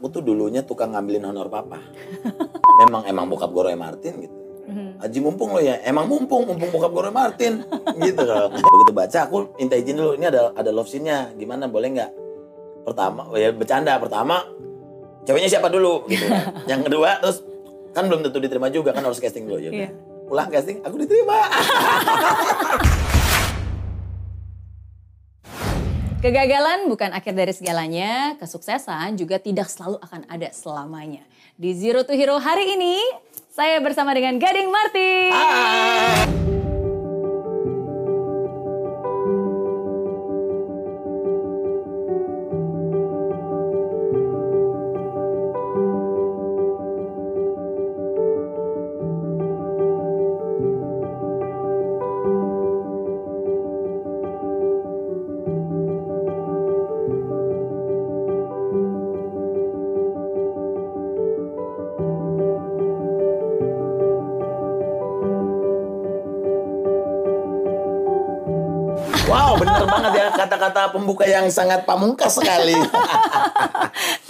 aku tuh dulunya tukang ngambilin honor papa. memang emang bokap gue Roy Martin gitu. Haji mumpung lo ya, emang mumpung, mumpung bokap gue Roy Martin, gitu kalau begitu baca aku minta izin dulu, ini ada ada love scene-nya, gimana boleh nggak? Pertama, ya bercanda, pertama ceweknya siapa dulu, gitu. Yang kedua terus kan belum tentu diterima juga kan harus casting dulu ya. Iya. Ulang casting, aku diterima. Kegagalan bukan akhir dari segalanya, kesuksesan juga tidak selalu akan ada selamanya. Di Zero to Hero hari ini, saya bersama dengan Gading Martin. Wow, bener banget ya kata-kata pembuka yang sangat pamungkas sekali.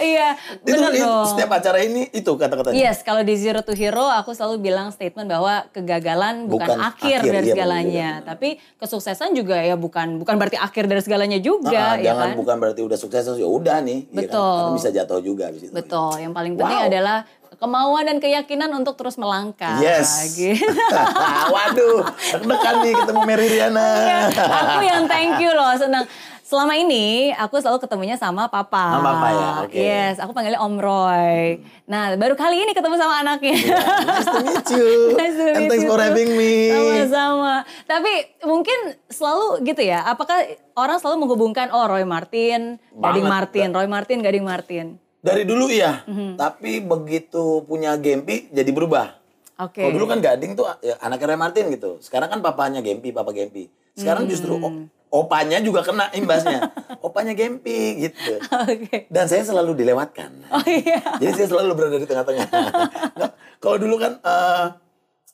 Iya, benar itu dong. setiap acara ini itu kata-katanya. Yes, kalau di Zero to Hero aku selalu bilang statement bahwa kegagalan bukan, Bukan akhir, akhir, dari iya, segalanya, benar. tapi kesuksesan juga ya bukan bukan berarti akhir dari segalanya juga, ya jangan kan? bukan berarti udah sukses ya udah nih. iya kan? Betul. Karena bisa jatuh juga habis itu. Betul, yang paling penting Wow. adalah kemauan dan keyakinan untuk terus melangkah. Yes. Gitu. Waduh, deg-degan nih ketemu Mary Riana. aku yang thank you loh, senang. Selama ini aku selalu ketemunya sama papa. Sama papa ya, oke. Yes, aku panggilnya Om Roy. Nah, baru kali ini ketemu sama anaknya. Nice to meet you. Nice to And meet thanks you for having me. Sama-sama. Tapi mungkin selalu gitu ya. Apakah orang selalu menghubungkan oh Roy Martin, Gading Banget. Martin, Roy Martin, Gading Martin. Dari dulu iya, Mhm. tapi begitu punya Gempi jadi berubah. Oke. Kalau dulu kan Gading tuh ya, anaknya Roy Martin gitu. Sekarang kan papanya Gempi, papa Gempi. Sekarang justru Hmm. o- opanya juga kena imbasnya. opanya Gempi gitu. Oke. Dan saya selalu dilewatkan. Oh iya. Jadi saya selalu berada di tengah-tengah. Nggak, Kalau dulu kan eh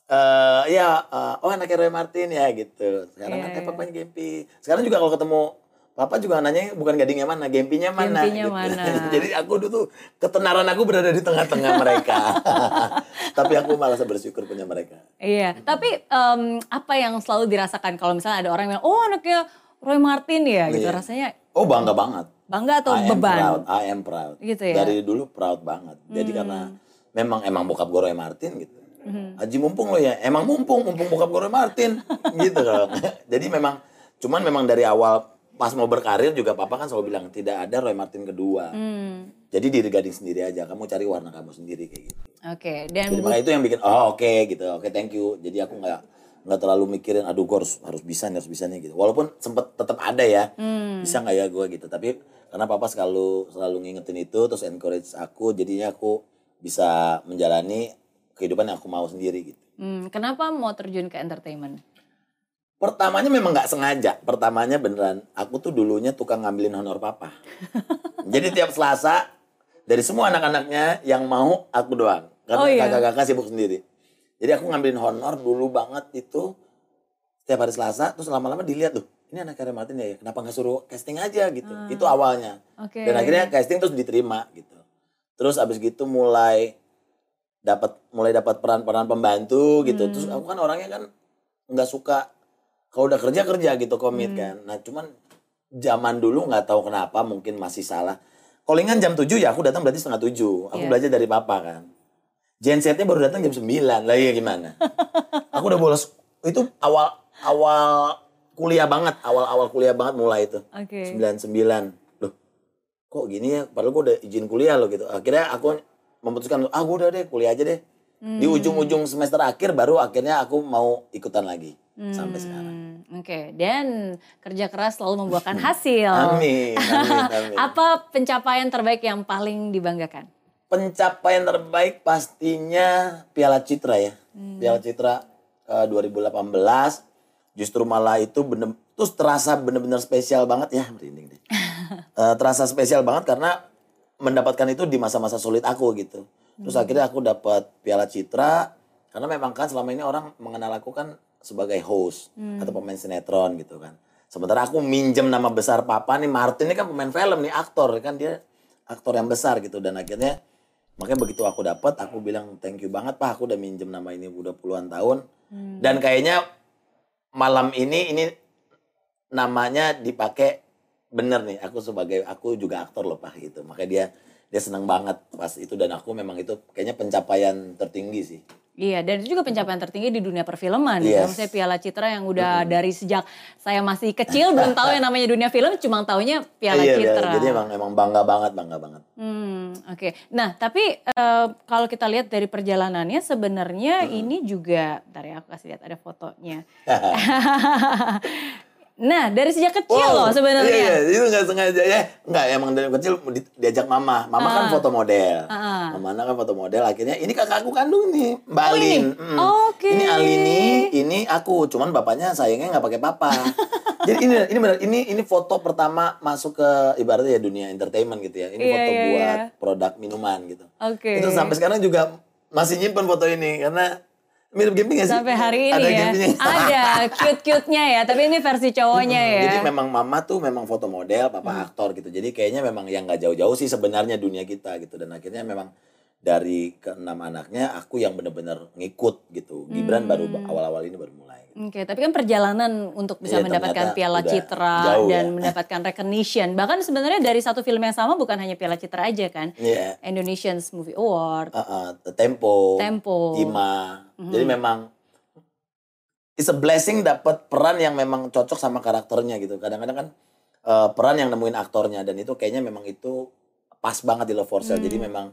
eh, ya eh, oh anaknya Roy Martin ya gitu. Sekarang kan Iya, eh papanya Gempi. Sekarang juga kalau ketemu Papa juga nanya bukan gadingnya mana, gempinya mana. Gempinya gitu. mana. Jadi aku dulu tuh ketenaran aku berada di tengah-tengah mereka. Tapi aku malah bersyukur punya mereka. Iya, tapi em, apa yang selalu dirasakan kalau misalnya ada orang yang oh anaknya Roy Martin ya gitu Iya. rasanya Oh bangga banget. bangga atau I am beban? proud, I am proud. Gitu ya? Hmm. Dari dulu proud banget. Jadi karena memang emang bokap gue Roy Martin gitu. Haji mumpung lo ya, emang mumpung, mumpung bokap gue Roy Martin gitu kalau. Jadi memang, cuman memang dari awal pas mau berkarir juga papa kan selalu bilang tidak ada Roy Martin kedua. Hmm, Jadi diri gading sendiri aja, kamu cari warna kamu sendiri kayak gitu. Oke, dan Jadi makanya itu yang bikin oh oke gitu, oke thank you. Jadi aku nggak nggak terlalu mikirin aduh gue harus harus bisa nih harus bisa nih gitu. Walaupun sempet tetap ada ya, Hmm. bisa nggak ya gue gitu. Tapi karena papa selalu selalu ngingetin itu, terus encourage aku, jadinya aku bisa menjalani kehidupan yang aku mau sendiri gitu. hmm, kenapa mau terjun ke entertainment? Pertamanya memang nggak sengaja. Pertamanya beneran, aku tuh dulunya tukang ngambilin honor papa. Jadi tiap Selasa dari semua anak-anaknya yang mau aku doang. Karena Oh, iya. kakak-kakak sibuk sendiri. Jadi aku ngambilin honor dulu banget itu setiap hari Selasa. Terus lama-lama dilihat tuh, ini anak Roy Martin ya, kenapa nggak suruh casting aja gitu. Itu awalnya. Oke. Dan akhirnya casting terus diterima gitu. Terus abis gitu mulai dapat mulai dapat peran-peran pembantu gitu. Hmm. Terus aku kan orangnya kan nggak suka kalau udah kerja kerja gitu komit Hmm. kan. Nah cuman zaman dulu nggak tahu kenapa mungkin masih salah. Callingan jam 7 ya aku datang berarti setengah 7. Aku Iya. belajar dari papa kan. Gensetnya baru datang jam 9. Lah iya gimana? aku udah bolos itu awal awal kuliah banget, awal-awal kuliah banget mulai itu. Oke. 99. Loh, kok gini ya? Padahal gue udah izin kuliah loh gitu. Akhirnya aku memutuskan, ah gue udah deh kuliah aja deh. Di Hmm. ujung-ujung semester akhir baru akhirnya aku mau ikutan lagi. Sampai sekarang. Hmm, Oke, dan kerja keras selalu membuahkan hasil. Amin, amin, amin. Apa pencapaian terbaik yang paling dibanggakan? Pencapaian terbaik pastinya Piala Citra ya. Hmm. Piala Citra eh, 2018. Justru malah itu bener, terus terasa bener-bener spesial banget ya. Merinding deh. Eh, terasa spesial banget karena mendapatkan itu di masa-masa sulit aku gitu. Terus Hmm. akhirnya aku dapat Piala Citra karena memang kan selama ini orang mengenal aku kan sebagai host Hmm. atau pemain sinetron gitu kan. Sementara aku minjem nama besar papa nih Martin ini kan pemain film nih aktor kan dia aktor yang besar gitu dan akhirnya makanya begitu aku dapat aku bilang thank you banget pak aku udah minjem nama ini udah puluhan tahun dan kayaknya malam ini ini namanya dipakai bener nih aku sebagai aku juga aktor loh pak gitu makanya dia dia senang banget pas itu dan aku memang itu kayaknya pencapaian tertinggi sih Iya, dan itu juga pencapaian tertinggi di dunia perfilman. Yes. Maksudnya Piala Citra yang udah dari sejak saya masih kecil belum tahu yang namanya dunia film, cuma taunya Piala Iya, Citra. jadi emang emang bangga banget bangga banget Hmm, oke. Nah, tapi eh, kalau kita lihat dari perjalanannya sebenarnya ini juga, bentar ya aku kasih lihat ada fotonya. nah, dari sejak kecil Wow, loh sebenarnya. Iya, iya, itu nggak sengaja ya. Nggak, emang dari kecil di- diajak mama. Mama kan foto model. Ah. Mama kan foto model. Akhirnya ini kakakku kandung nih, Mbak Oh, Alin. ini? Mm. Oke. Ini Alini, ini aku. Cuman bapaknya sayangnya nggak pakai papa. Jadi ini ini benar ini ini foto pertama masuk ke ibaratnya ya dunia entertainment gitu ya. Ini Iya, foto iya, buat iya. produk minuman gitu. Oke. Itu sampai sekarang juga masih nyimpen foto ini karena mirip Gimpy nggak sih? Sampai hari ini Ada ya. Gimpynya. Ada cute-cute-nya ya, tapi ini versi cowoknya ya. Jadi memang mama tuh memang foto model, papa aktor gitu. Jadi kayaknya memang yang nggak jauh-jauh sih sebenarnya dunia kita gitu. Dan akhirnya memang dari keenam anaknya aku yang bener-bener ngikut gitu. Gibran baru awal-awal ini baru mulai. Oke, tapi kan perjalanan untuk bisa Iya, mendapatkan ternyata Piala Citra jauh dan ya. mendapatkan recognition. Bahkan sebenarnya dari satu film yang sama bukan hanya Piala Citra aja kan. Iya. Indonesian Movie Award. Uh, uh, tempo, Tempo. Ima. Jadi memang it's a blessing dapat peran yang memang cocok sama karakternya gitu. Kadang-kadang kan uh, peran yang nemuin aktornya dan itu kayaknya memang itu pas banget di Love for Sale. Jadi memang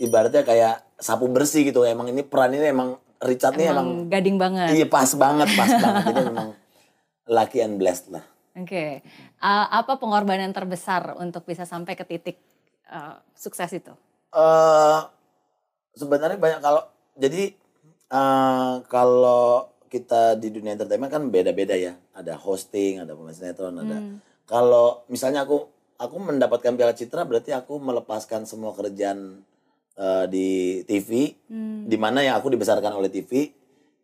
ibaratnya kayak sapu bersih gitu. Emang ini peran ini emang Richard emang, Emang gading banget. iya pas banget, pas banget. Jadi memang lucky and blessed lah. Oke. Uh, apa pengorbanan terbesar untuk bisa sampai ke titik uh, sukses itu? eh sebenarnya banyak kalau jadi eh kalau kita di dunia entertainment kan beda-beda ya. Ada hosting, ada pemain sinetron, ada. Kalau misalnya aku aku mendapatkan Piala Citra berarti aku melepaskan semua kerjaan eh, di TV di mana yang aku dibesarkan oleh TV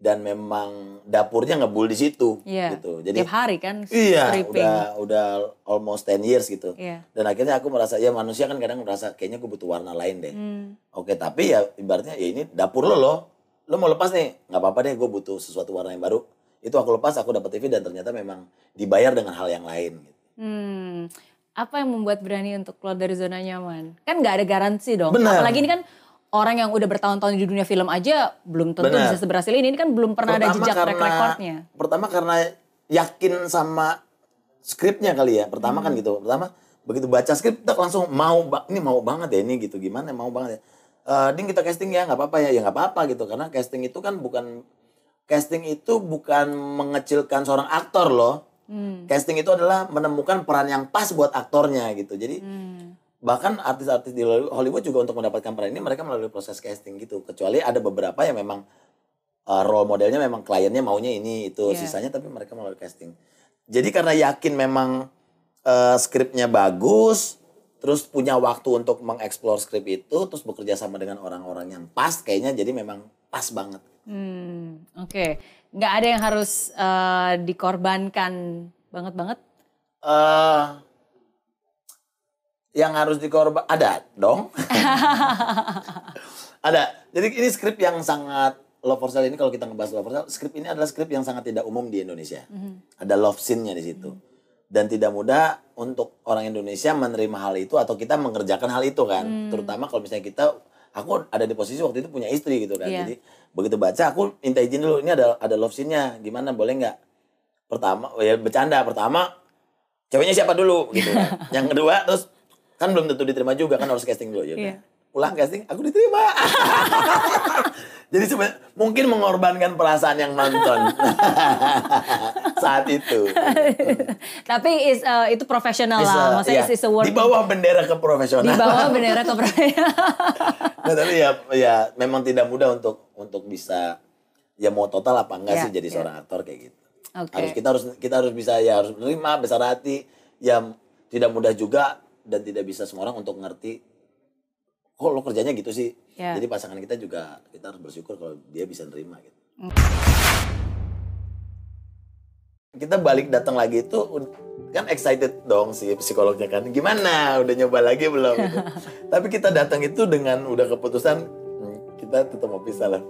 dan memang dapurnya ngebul di situ Iya. gitu. Jadi Tiap hari kan Iya, stripping. udah udah almost 10 years gitu. Iya. Dan akhirnya aku merasa ya manusia kan kadang merasa kayaknya gue butuh warna lain deh. Hmm. Oke, tapi ya ibaratnya ya ini dapur lo loh. Lo mau lepas nih, nggak apa-apa deh gue butuh sesuatu warna yang baru. Itu aku lepas, aku dapat TV dan ternyata memang dibayar dengan hal yang lain. Gitu. Hmm. Apa yang membuat berani untuk keluar dari zona nyaman? Kan nggak ada garansi dong. Benar. Apalagi ini kan orang yang udah bertahun-tahun di dunia film aja belum tentu Benar. bisa seberhasil ini. Ini kan belum pernah ada jejak track recordnya. Pertama karena yakin sama skripnya kali ya. Pertama Hmm. kan gitu. Pertama begitu baca skrip tak langsung mau ini mau banget ya ini gitu gimana mau banget ya. Eh, ding kita casting ya nggak apa-apa ya ya nggak apa-apa gitu karena casting itu kan bukan casting itu bukan mengecilkan seorang aktor loh. Hmm. Casting itu adalah menemukan peran yang pas buat aktornya gitu. Jadi Hmm. bahkan artis-artis di Hollywood juga untuk mendapatkan peran ini mereka melalui proses casting gitu. Kecuali ada beberapa yang memang uh, role modelnya memang kliennya maunya ini itu Iya. sisanya tapi mereka melalui casting. Jadi karena yakin memang uh, skripnya bagus, terus punya waktu untuk mengeksplor skrip itu, terus bekerja sama dengan orang-orang yang pas, kayaknya jadi memang pas banget. Hmm, oke. Nggak ada yang harus eh, dikorbankan banget-banget. eh yang harus dikorban ada dong. ada. Jadi ini skrip yang sangat Love for Sale ini kalau kita ngebahas Love for Sale, skrip ini adalah skrip yang sangat tidak umum di Indonesia. Ada love scene-nya di situ. Dan tidak mudah untuk orang Indonesia menerima hal itu atau kita mengerjakan hal itu kan. Terutama kalau misalnya kita aku ada di posisi waktu itu punya istri gitu kan. Iya. Jadi begitu baca aku minta izin dulu ini ada ada love scene-nya gimana boleh nggak? Pertama ya bercanda pertama ceweknya siapa dulu gitu kan. yang kedua terus kan belum tentu diterima juga kan harus casting dulu ya udah. Ulang casting aku diterima jadi sebenarnya mungkin mengorbankan perasaan yang nonton saat itu Tapi is, eh, itu profesional lah. Maksudnya iya. is, is a work. di bawah bendera keprofesional Di bawah bendera ke nah, tapi ya ya memang tidak mudah untuk untuk bisa ya mau total apa enggak Iya, sih jadi iya. seorang aktor kayak gitu Oke. harus kita harus kita harus bisa ya harus menerima besar hati ya tidak mudah juga dan tidak bisa semua orang untuk ngerti kok lo kerjanya gitu sih. Iya. jadi pasangan kita juga kita harus bersyukur kalau dia bisa nerima gitu. Kita balik datang lagi itu kan excited dong si psikolognya kan. Gimana? Udah nyoba lagi belum? Gitu. tapi kita datang itu dengan udah keputusan hmm, kita tetap mau pisah lah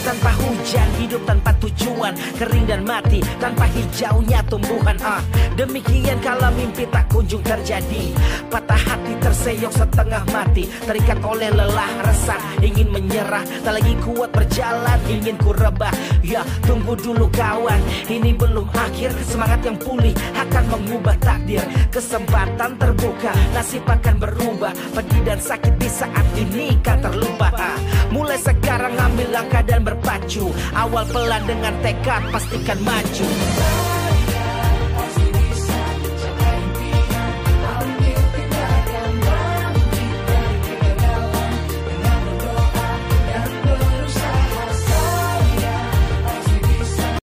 tanpa hujan, hidup tanpa tujuan, kering dan mati tanpa hijaunya tumbuhan. Ah, demikian kalau mimpi tak kunjung terjadi, patah hati terseok setengah mati, terikat oleh lelah resah, ingin menyerah, tak lagi kuat berjalan, ingin ku rebah. Ya, tunggu dulu kawan, ini belum akhir, semangat yang pulih akan mengubah takdir, kesempatan terbuka, nasib akan berubah, pedih dan sakit di saat ini kan terlupa. Ah, mulai sekarang ambil langkah dan berpacu, awal pelan dengan tekad pastikan maju.